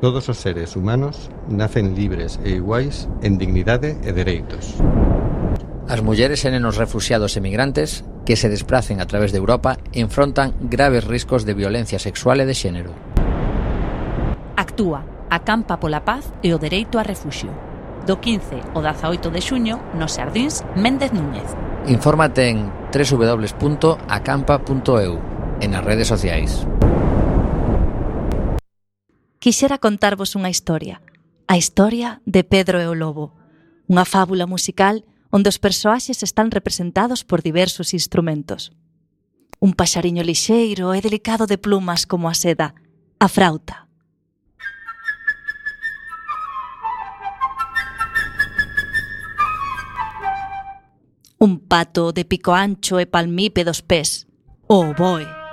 Todos os seres humanos nacen libres e iguais en dignidade e dereitos. As mulleres e nenos refugiados e migrantes que se desplacen a través de Europa enfrontan graves riscos de violencia sexual e de xénero. Actúa, acampa pola paz e o dereito a refuxio. Do 15 ao 18 de xuño nos Sardins Méndez Núñez. Infórmate en www.acampa.eu e nas redes sociais quixera contarvos unha historia, a historia de Pedro e o Lobo, unha fábula musical onde os persoaxes están representados por diversos instrumentos. Un paxariño lixeiro e delicado de plumas como a seda, a frauta, un pato de pico ancho e palmípedos pés, o oboe.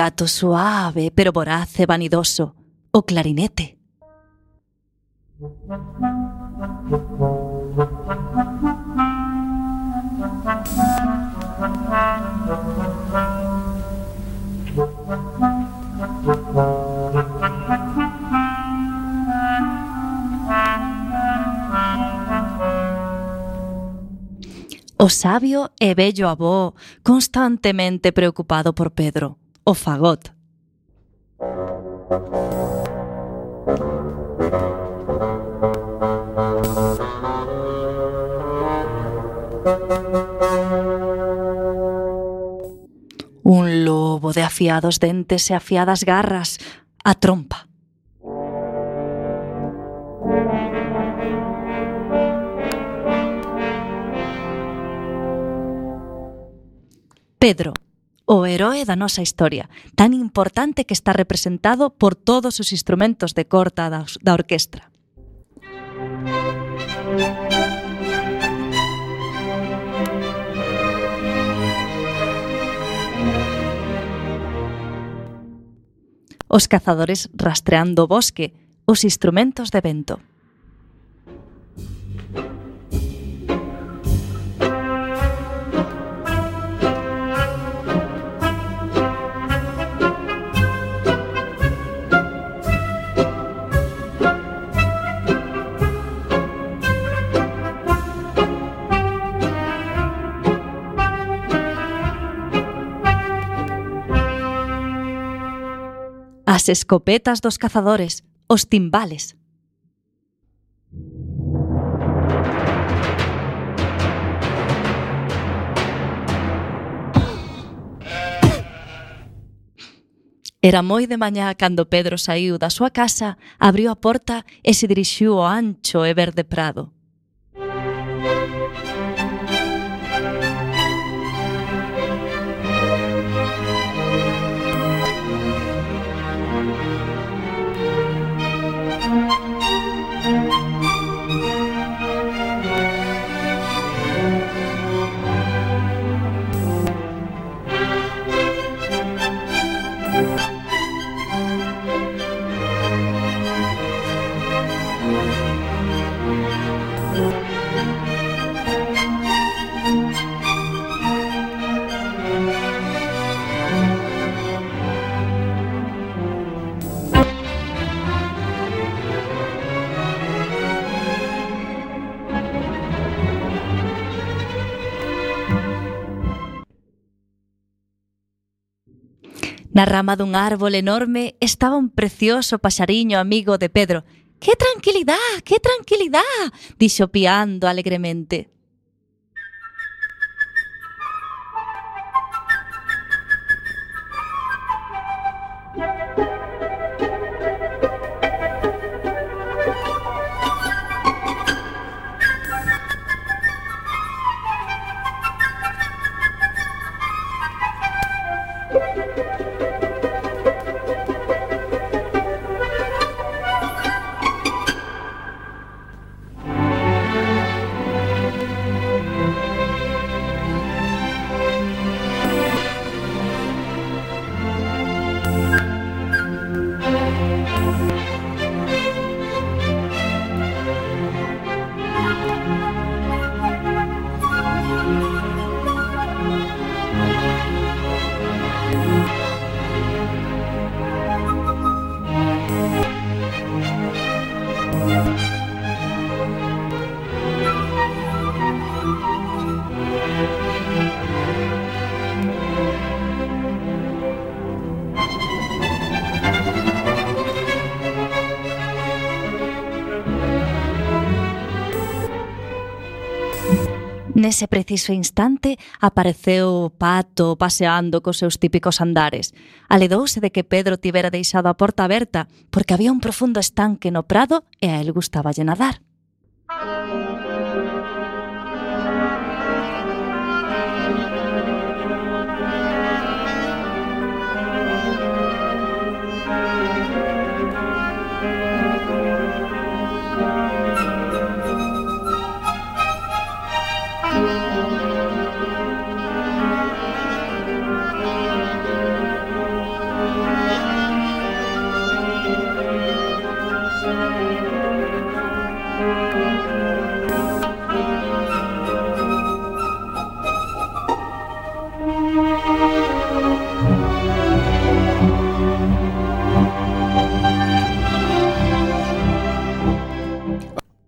Gato suave pero voraz e vanidoso, o clarinete. O sabio e bello avó, constantemente preocupado por Pedro, o fagot. Un lobo de afiados dentes e afiadas garras, a trompa. Pedro, o heroe da nosa historia, tan importante que está representado por todos os instrumentos de corta da, da orquestra. Os cazadores rastreando o bosque, os instrumentos de vento. as escopetas dos cazadores, os timbales. Era moi de mañá cando Pedro saiu da súa casa, abriu a porta e se dirixiu ao ancho e verde prado. Na rama dun árbol enorme estaba un precioso paxariño amigo de Pedro. ¡Qué tranquilidad! ¡Qué tranquilidad! dixo piando alegremente. Nese preciso instante apareceu o pato paseando cos seus típicos andares. Aledouse de que Pedro tivera deixado a porta aberta, porque había un profundo estanque no prado e a él gustaba nadar.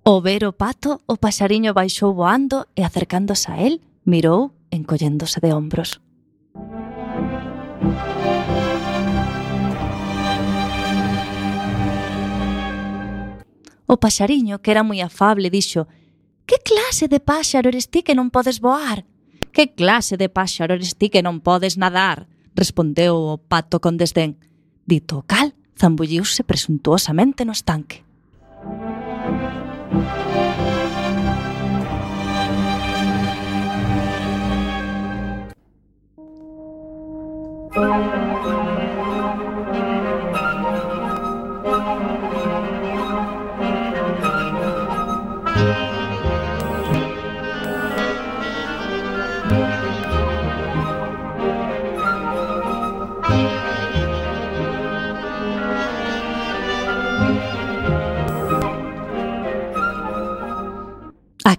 Ao ver o pato, o paxariño baixou voando e acercándose a el, mirou encolléndose de hombros. O paxariño, que era moi afable, dixo «Que clase de páxaro eres ti que non podes voar?» «Que clase de páxaro eres ti que non podes nadar?» respondeu o pato con desdén. Dito o cal, zambulliuse presuntuosamente no estanque. Música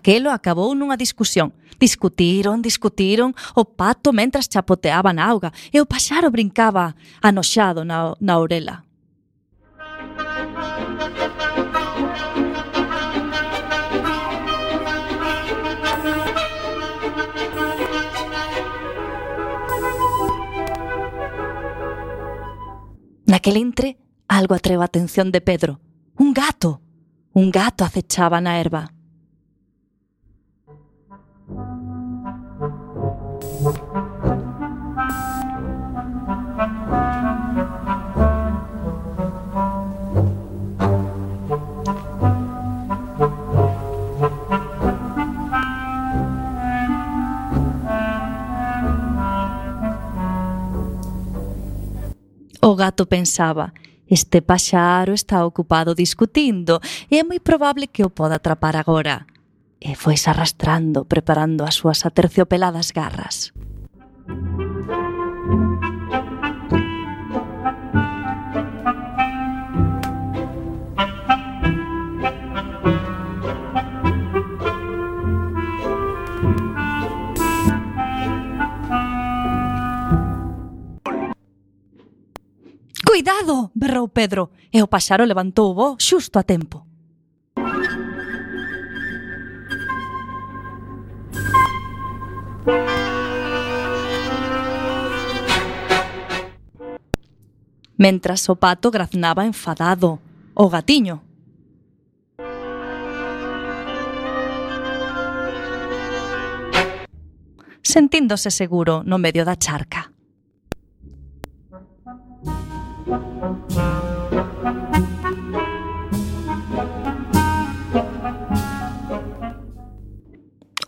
Aquelo acabou nunha discusión. Discutiron, discutiron, o pato mentras chapoteaba na auga e o paxaro brincaba anoxado na, na orela. Naquel entre, algo atreva a atención de Pedro. Un gato. Un gato acechaba na erva. O gato pensaba, este paxaro está ocupado discutindo e é moi probable que o poda atrapar agora. E foise arrastrando, preparando as súas aterciopeladas garras. Música Cuidado! berrou Pedro, e o paxaro levantou o voo xusto a tempo. Mentras o pato graznaba enfadado, o gatiño. Sentíndose seguro no medio da charca.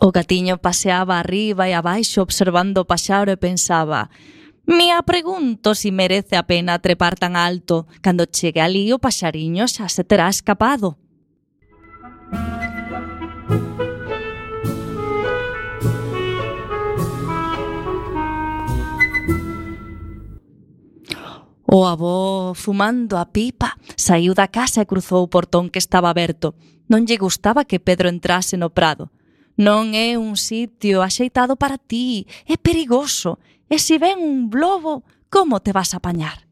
O gatiño paseaba arriba e abaixo observando o paxaro e pensaba Me pregunto si merece a pena trepar tan alto. Cando chegue ali o paxariño xa se terá escapado. O avó, fumando a pipa, saiu da casa e cruzou o portón que estaba aberto. Non lle gustaba que Pedro entrase no prado. Non é un sitio axeitado para ti, é perigoso. E se ven un lobo, como te vas a apañar?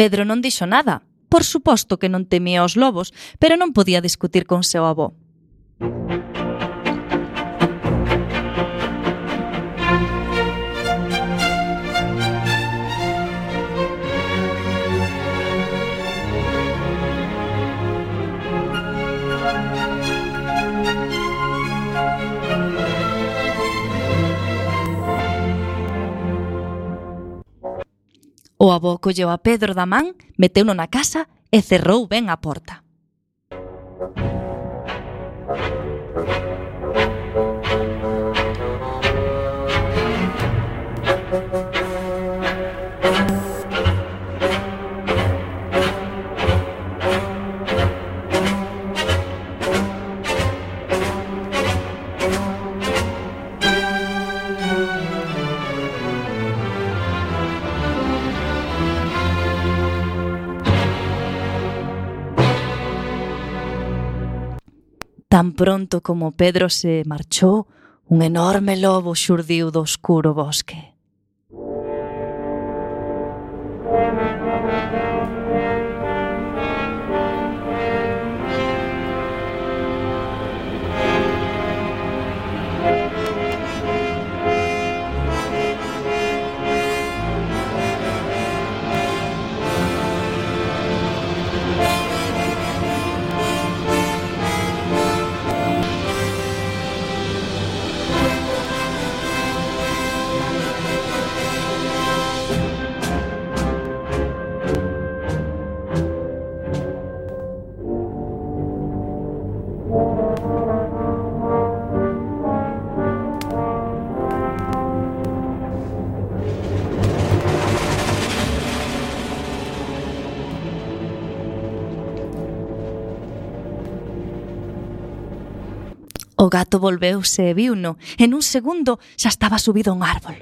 Pedro non dixo nada. Por suposto que non temía os lobos, pero non podía discutir con seu avó. O avó colleu a Pedro da man, meteuno na casa e cerrou ben a porta. Tan pronto como Pedro se marchou, un enorme lobo xurdiu do oscuro bosque. O gato volveuse e viuno. En un segundo xa estaba subido a un árbol.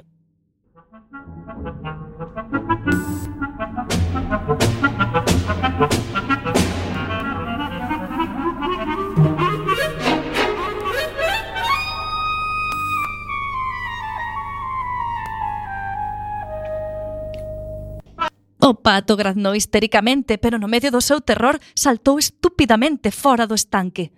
O pato graznou histericamente, pero no medio do seu terror saltou estúpidamente fora do estanque.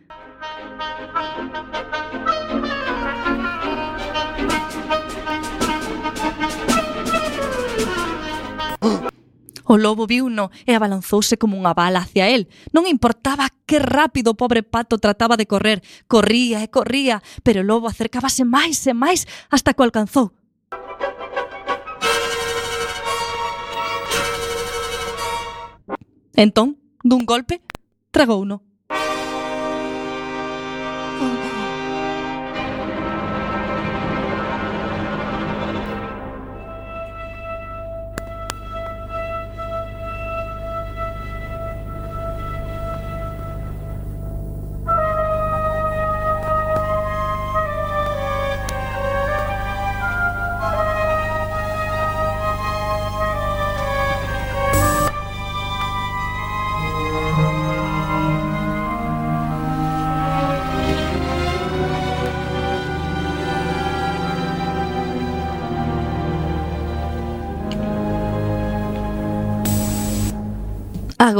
O lobo viuno e abalanzouse como unha bala hacia el. Non importaba que rápido o pobre pato trataba de correr. Corría e corría, pero o lobo acercábase máis e máis hasta que o alcanzou. Entón, dun golpe, tragouno.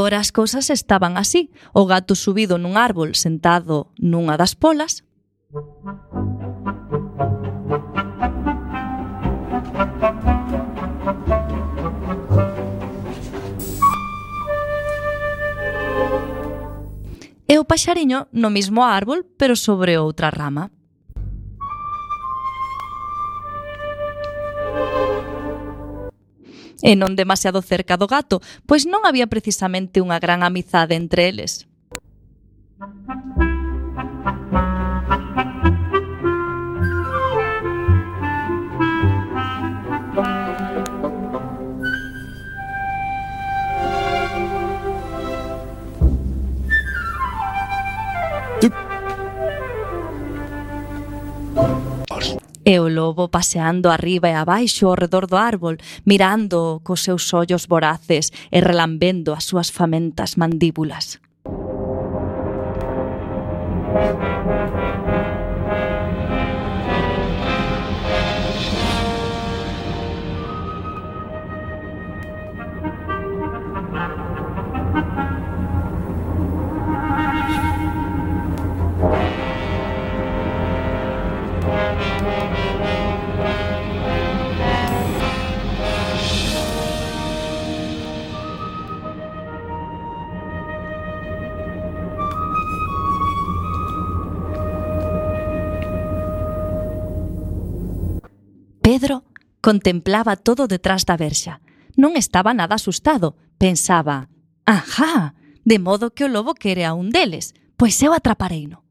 Agora as cousas estaban así. O gato subido nun árbol sentado nunha das polas. E o paxariño no mismo árbol, pero sobre outra rama. e non demasiado cerca do gato, pois non había precisamente unha gran amizade entre eles. e o lobo paseando arriba e abaixo ao redor do árbol, mirando cos seus ollos voraces e relambendo as súas famentas mandíbulas. Contemplaba todo detrás da verxa. Non estaba nada asustado. Pensaba, ajá, de modo que o lobo quere a un deles, pois eu atrapareino.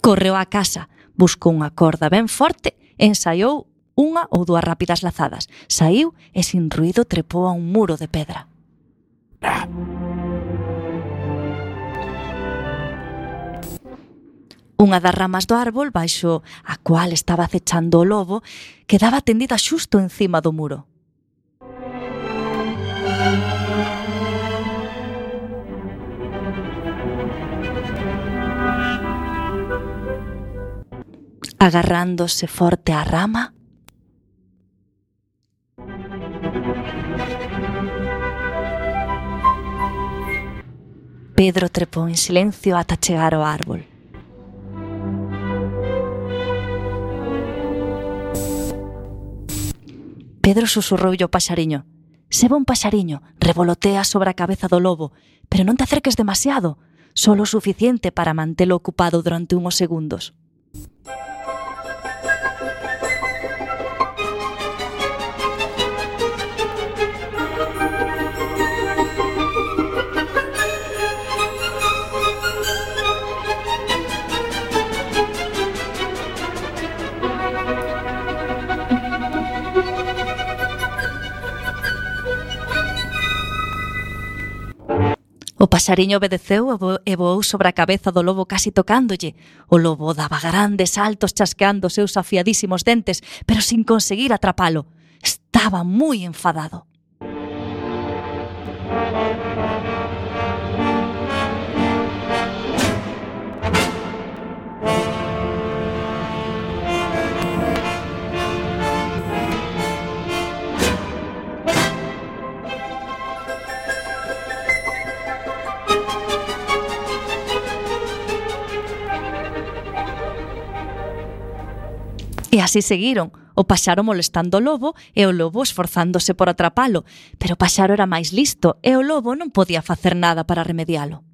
Correu á casa, buscou unha corda ben forte e ensaiou unha ou dúas rápidas lazadas. Saiu e sin ruido trepou a un muro de pedra. Ah. Unha das ramas do árbol, baixo a cual estaba acechando o lobo, quedaba tendida xusto encima do muro. agarrándose forte á rama, Pedro trepou en silencio ata chegar ao árbol. Pedro susurroulle o paxariño. Se un paxariño, revolotea sobre a cabeza do lobo, pero non te acerques demasiado, solo o suficiente para mantelo ocupado durante unhos segundos. O pasariño obedeceu e voou sobre a cabeza do lobo casi tocándolle. O lobo daba grandes saltos chasqueando seus afiadísimos dentes, pero sin conseguir atrapalo. Estaba moi enfadado. E así seguiron, o paxaro molestando o lobo e o lobo esforzándose por atrapalo, pero o paxaro era máis listo e o lobo non podía facer nada para remedialo.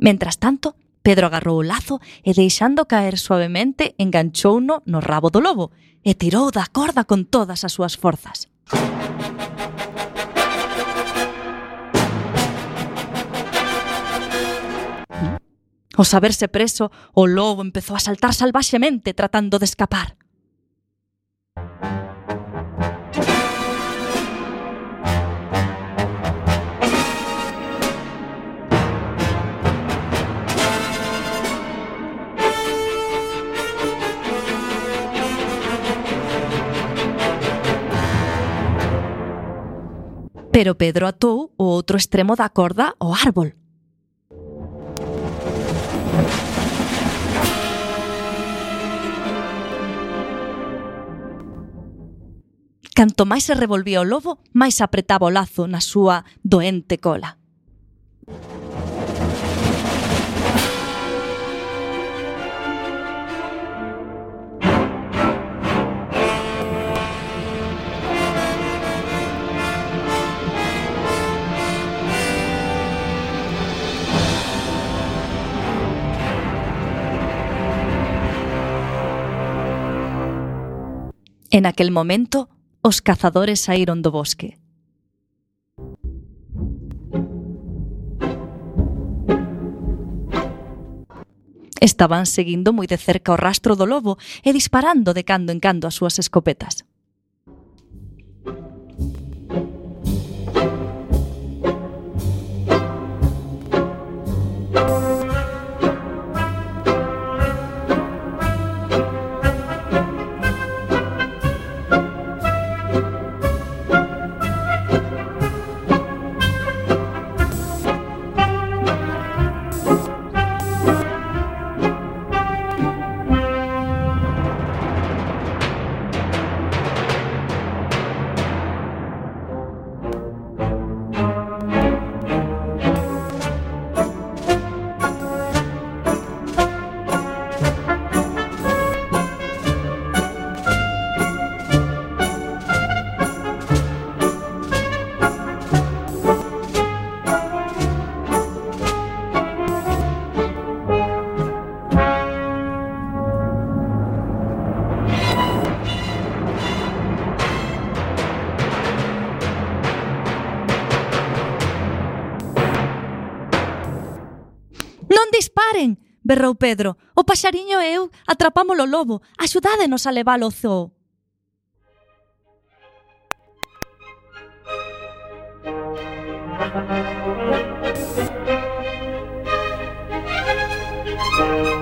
Mentras tanto, Pedro agarrou o lazo e deixando caer suavemente enganchouno no rabo do lobo e tirou da corda con todas as súas forzas. Ao saberse preso, o lobo empezou a saltar salvaxemente tratando de escapar. Pero Pedro atou o outro extremo da corda ao árbol. Canto máis se revolvía o lobo, máis apretaba o lazo na súa doente cola. En aquel momento, os cazadores saíron do bosque. Estaban seguindo moi de cerca o rastro do lobo e disparando de cando en cando as súas escopetas. berrou Pedro. O paxariño e eu atrapámolo lobo. Axudádenos a leválo ao zoo. Thank you.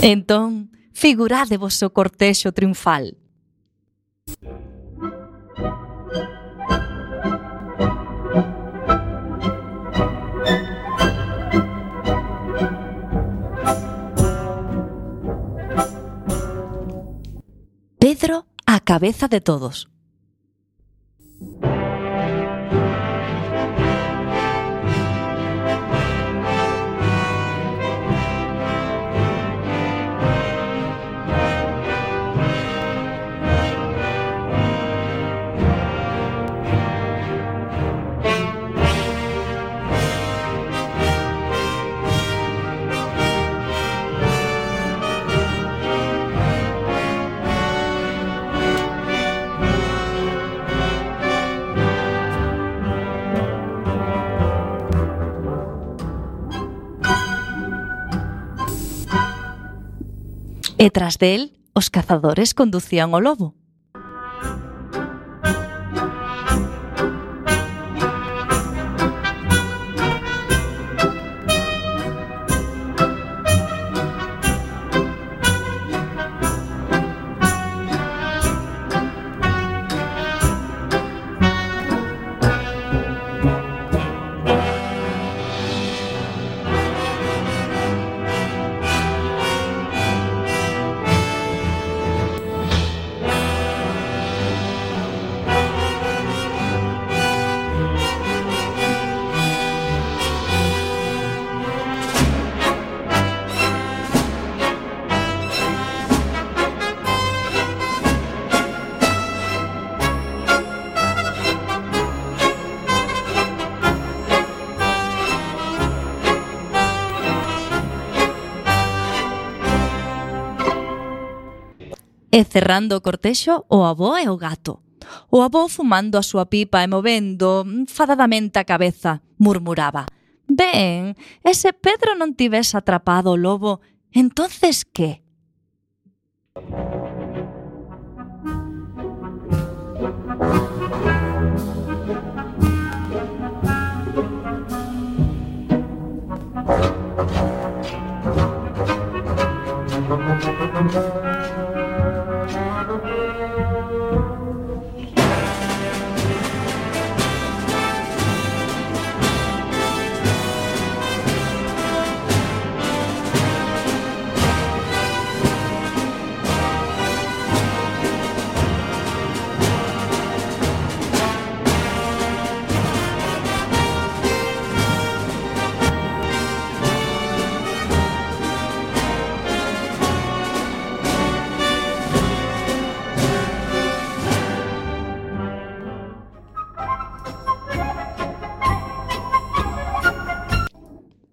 Entón, figurade vos o cortexo triunfal. Pedro a cabeza de todos. e tras del os cazadores conducían o lobo. E cerrando o cortexo, o avó e o gato. O avó fumando a súa pipa e movendo mm, fadadamente a cabeza, murmuraba. Ben, ese Pedro non tivese atrapado o lobo, entonces que?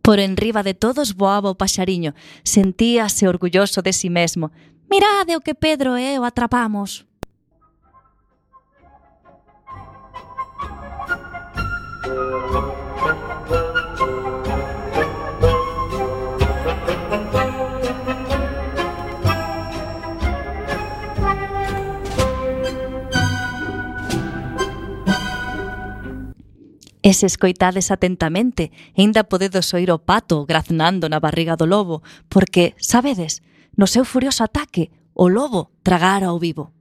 Por enriba de todos voaba o paxariño, sentíase orgulloso de si mesmo. Mirade o que Pedro e eu atrapamos. E se escoitades atentamente, aínda podedes oír o pato graznando na barriga do lobo, porque, sabedes, no seu furioso ataque, o lobo tragara ao vivo.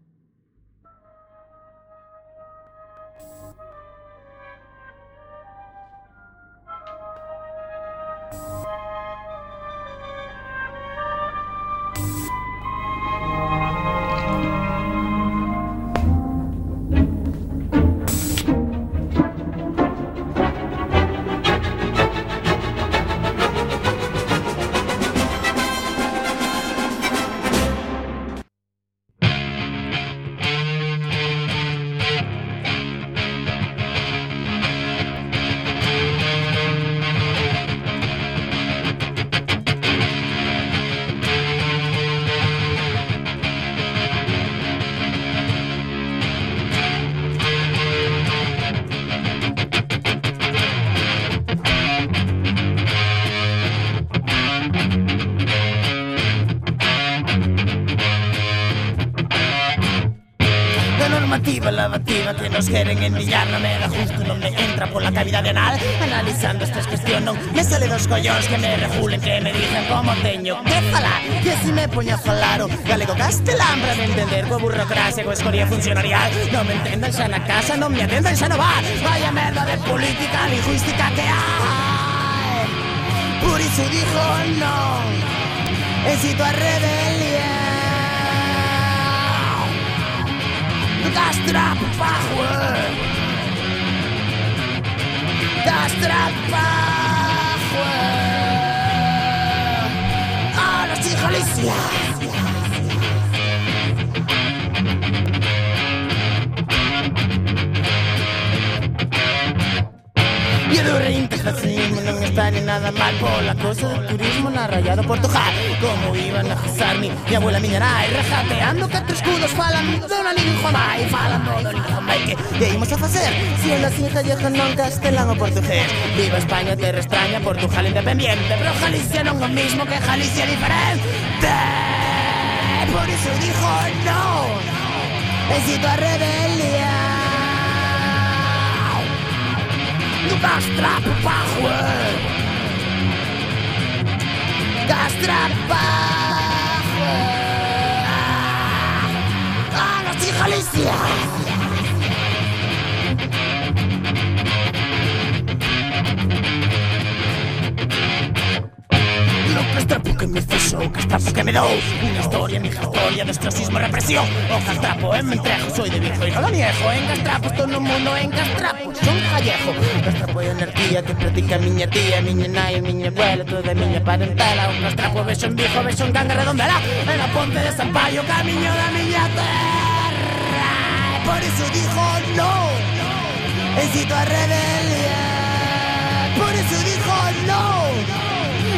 en el no me da justo, no me entra por la cavidad anal. Analizando esta cuestión, no me sale dos collos que me rejulen, que me dicen cómo teño que falar. Que si me puño falaro, galego castelán, para entender con burocracia, con escoria funcionarial. No me entendan ya en la casa, no me atendan ya no va. Vaya merda de política lingüística que hay. Por dijo no, en sitio a rebelión. Trap power Das trap power Galicia reintegracismo non está ni nada mal Pola cosa do turismo na raya do Portugal Como iban a jazarme Mi abuela miña nai Rejateando que tres escudos falan Dona lingua mai Falan do lingua mai Que imos a facer Si en la sin calleja non castelán o portugués Viva España, terra extraña Portugal independiente Pero Galicia non o mismo que Galicia diferente Por iso dijo no Necesito a rebelión No gastrap trapo é. Gastrap power é. Ah, nasci Galícia. Castrapo que me o castrapo que me dou Unha historia, mi historia de ostracismo represión. O castrapo, eh, me entrego, soy de viejo e non lo niego En castrapo estou no mundo, en castrapo son callejo. Castrapo é energía que practica miña tía Miña nai, miña abuela, toda miña parentela. Un castrapo vexo en Vigo, vexo en Ganga Redondela. En a ponte de San Paio, camiño da miña terra Por iso dijo no Excito a rebelión. Por eso dijo no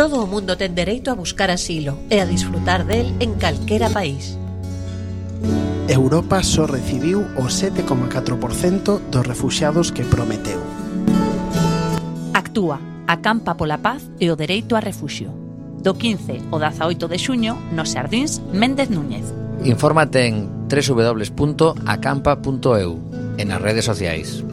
Todo o mundo ten dereito a buscar asilo e a disfrutar del en calquera país. Europa só recibiu o 7,4% dos refuxiados que prometeu. Actúa, acampa pola paz e o dereito a refuxio. Do 15 ao 18 de xuño nos Sardins Méndez Núñez. Infórmate en www.acampa.eu e nas redes sociais.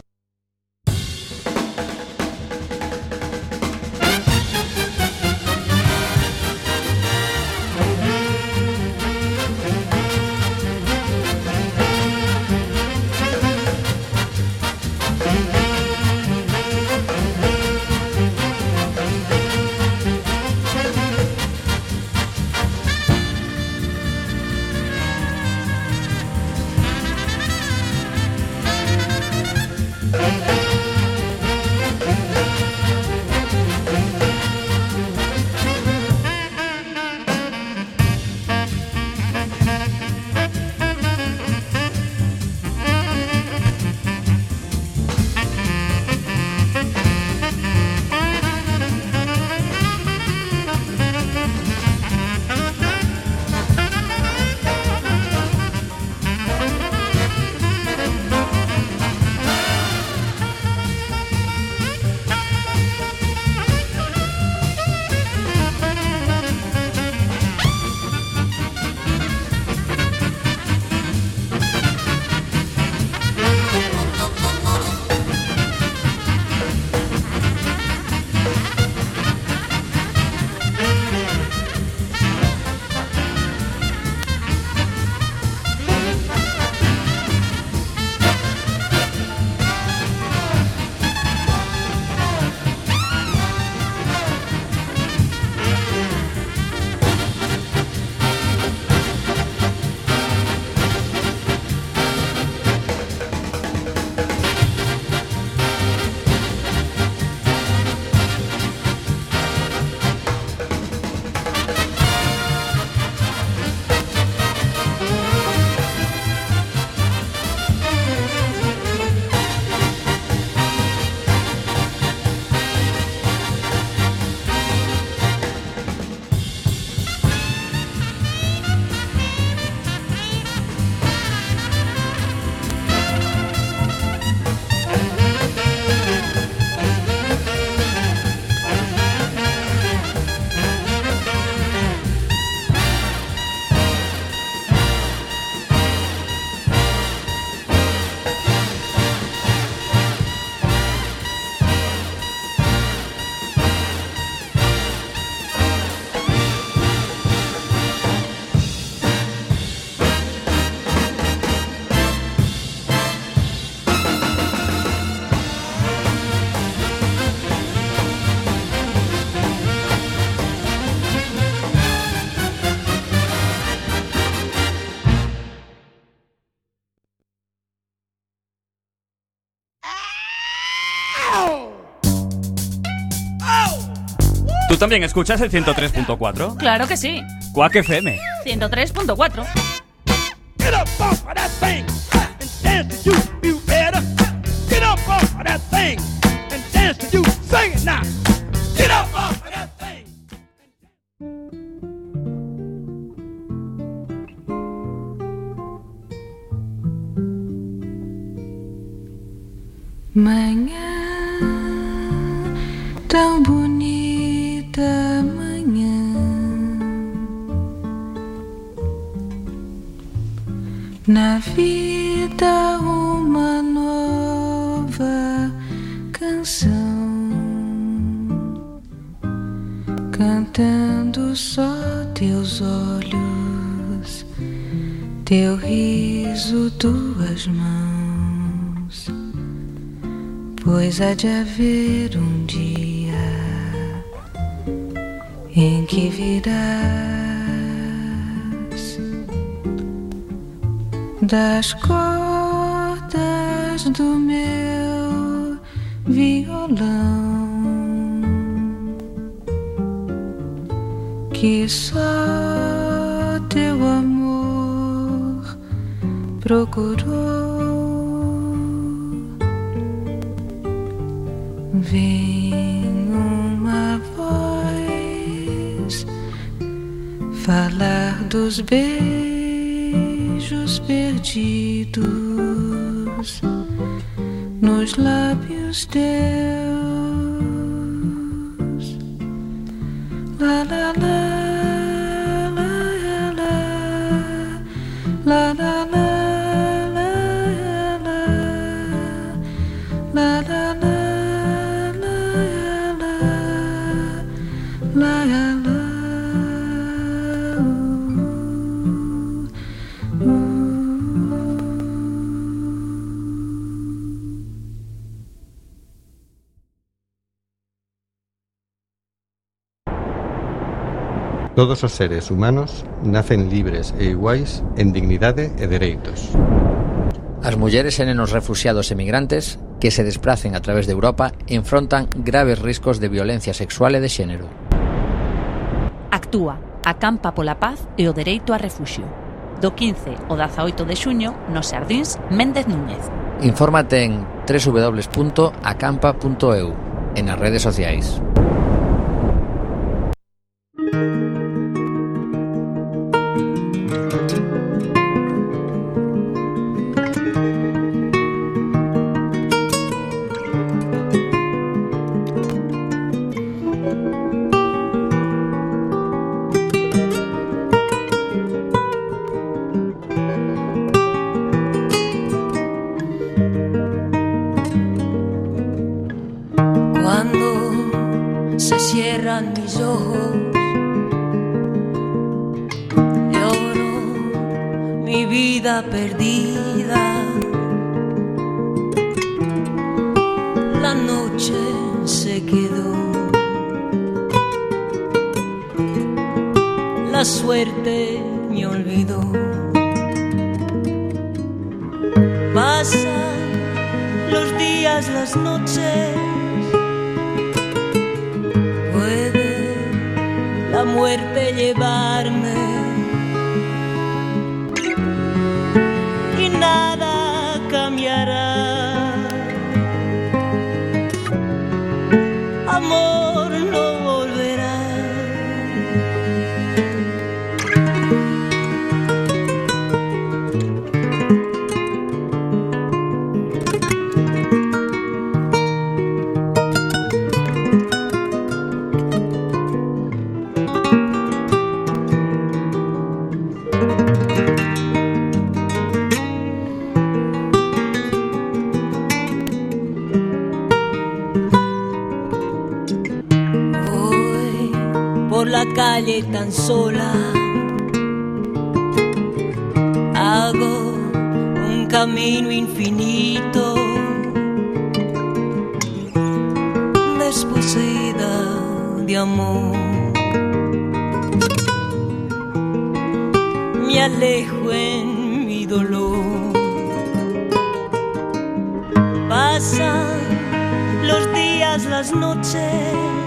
También escuchas el 103.4? Claro que sí. Quack FM. 103.4. há de haver um dia em que virás das cordas do meu violão que só teu amor procurou. Dos beijos perdidos nos lábios teus. Todos os seres humanos nacen libres e iguais en dignidade e dereitos. As mulleres e nenos refugiados emigrantes que se desplacen a través de Europa enfrontan graves riscos de violencia sexual e de xénero. Actúa, acampa pola paz e o dereito a refuxio. Do 15 ao 18 de xuño nos Sardins Méndez Núñez. Infórmate en www.acampa.eu e nas redes sociais. Las noches. Puede la muerte llevarme. Tan sola. Hago un camino infinito. Desposeída de amor. Me alejo en mi dolor. Pasan los días, las noches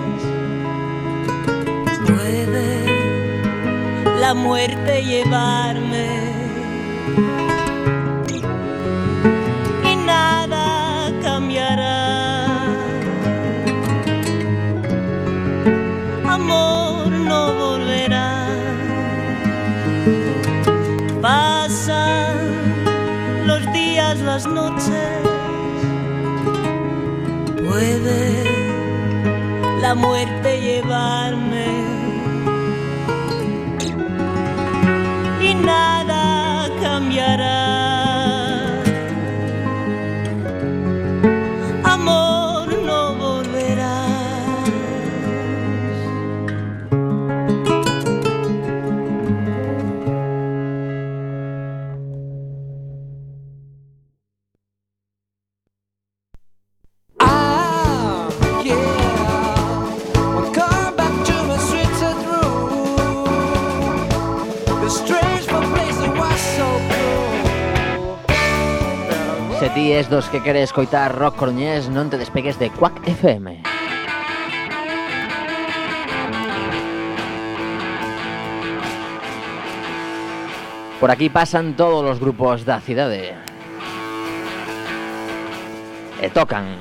muerte llevarme. Y nada cambiará. Amor no volverá. Pasan los días, las noches. Puede la muerte llevarme. night. Es dos que queres coitar rock coruñés, non te despegues de Quack FM. Por aquí pasan todos os grupos da cidade. E tocan.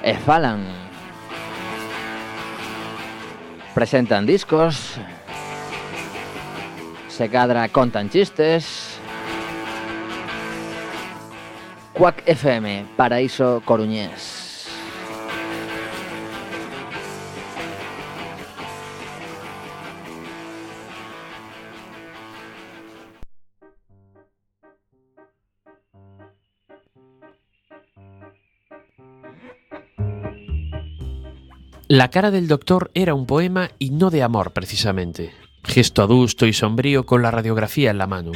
E falan. Presentan discos. Se cadra contan chistes. Quack FM, Paraíso Coruñés. La cara del doctor era un poema y no de amor precisamente. Gesto adusto y sombrío con la radiografía en la mano.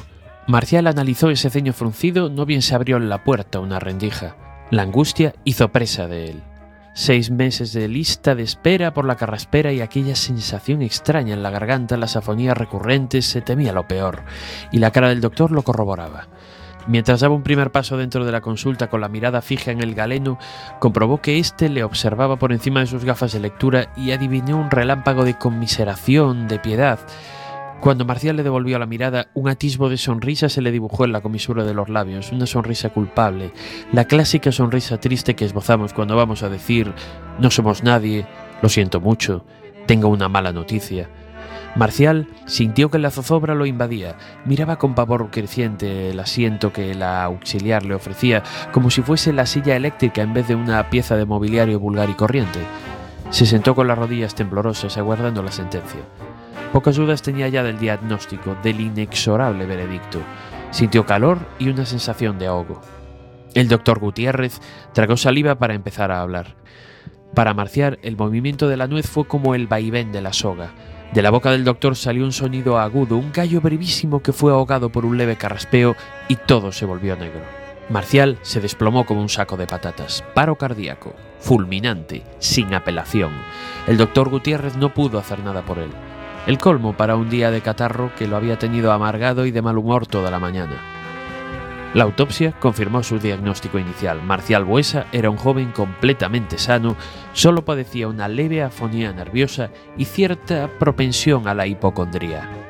Marcial analizó ese ceño fruncido, no bien se abrió la puerta una rendija. La angustia hizo presa de él. Seis meses de lista de espera por la carraspera y aquella sensación extraña en la garganta, las afonías recurrentes, se temía lo peor, y la cara del doctor lo corroboraba. Mientras daba un primer paso dentro de la consulta con la mirada fija en el galeno, comprobó que éste le observaba por encima de sus gafas de lectura y adivinó un relámpago de conmiseración, de piedad. Cuando Marcial le devolvió la mirada, un atisbo de sonrisa se le dibujó en la comisura de los labios, una sonrisa culpable, la clásica sonrisa triste que esbozamos cuando vamos a decir no somos nadie, lo siento mucho, tengo una mala noticia. Marcial sintió que la zozobra lo invadía, miraba con pavor creciente el asiento que la auxiliar le ofrecía, como si fuese la silla eléctrica en vez de una pieza de mobiliario vulgar y corriente. Se sentó con las rodillas temblorosas aguardando la sentencia. Pocas dudas tenía ya del diagnóstico, del inexorable veredicto. Sintió calor y una sensación de ahogo. El doctor Gutiérrez tragó saliva para empezar a hablar. Para Marcial, el movimiento de la nuez fue como el vaivén de la soga. De la boca del doctor salió un sonido agudo, un gallo brevísimo que fue ahogado por un leve carraspeo y todo se volvió negro. Marcial se desplomó como un saco de patatas. Paro cardíaco, fulminante, sin apelación. El doctor Gutiérrez no pudo hacer nada por él. El colmo para un día de catarro que lo había tenido amargado y de mal humor toda la mañana. La autopsia confirmó su diagnóstico inicial. Marcial Buesa era un joven completamente sano, solo padecía una leve afonía nerviosa y cierta propensión a la hipocondría.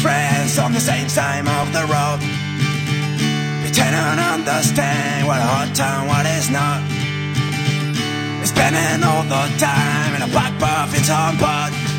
friends on the same side of the road. We cannot understand what a hot town, what is not. We're spending all the time in a black buff in some pot.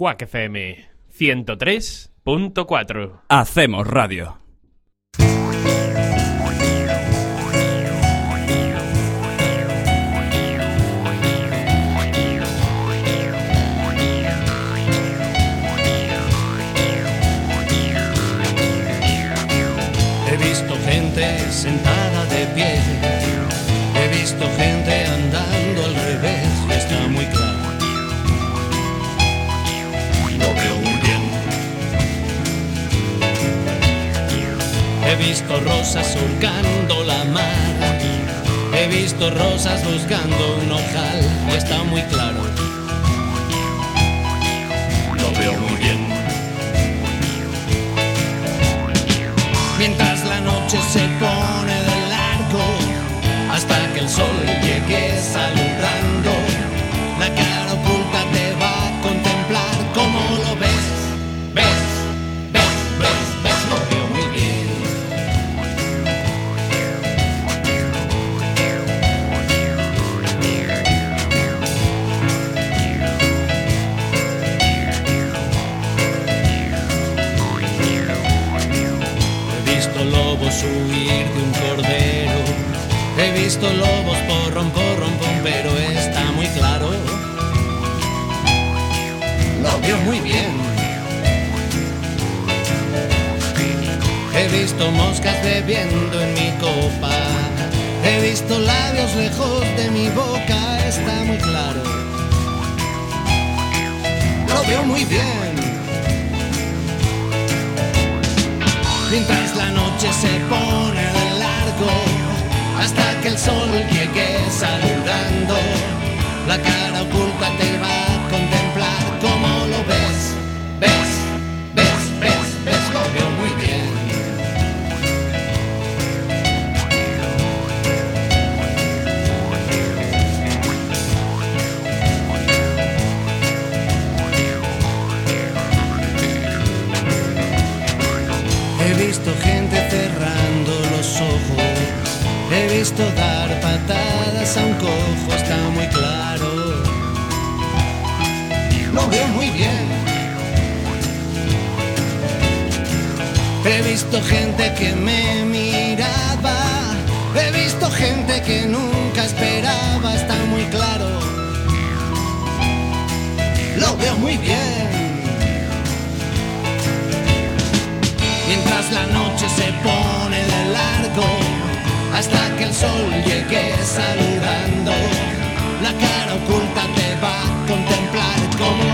Quack FM 103.4. Hacemos radio. He visto gente sentada de pie, he visto gente visto rosas surcando la mar, he visto rosas buscando un ojal está muy claro. Lo veo muy bien. mientras la noche se pone de largo hasta que el sol llegue saludando. Huir de un cordero. He visto lobos porrón, porrón, pom, pero está muy claro. Lo veo muy bien. He visto moscas bebiendo en mi copa. He visto labios lejos de mi boca, está muy claro. Lo veo muy bien. Mientras la noche se pone de largo hasta que el sol llegue saludando. La cara oculta te va patadas a un cojo, está muy claro. Lo veo muy bien. He visto gente que me miraba, he visto gente que nunca esperaba, está muy claro. Lo veo muy bien. mientras la noche se pone de largo hasta que el sol llegue saludando. La cara oculta te va a contemplar como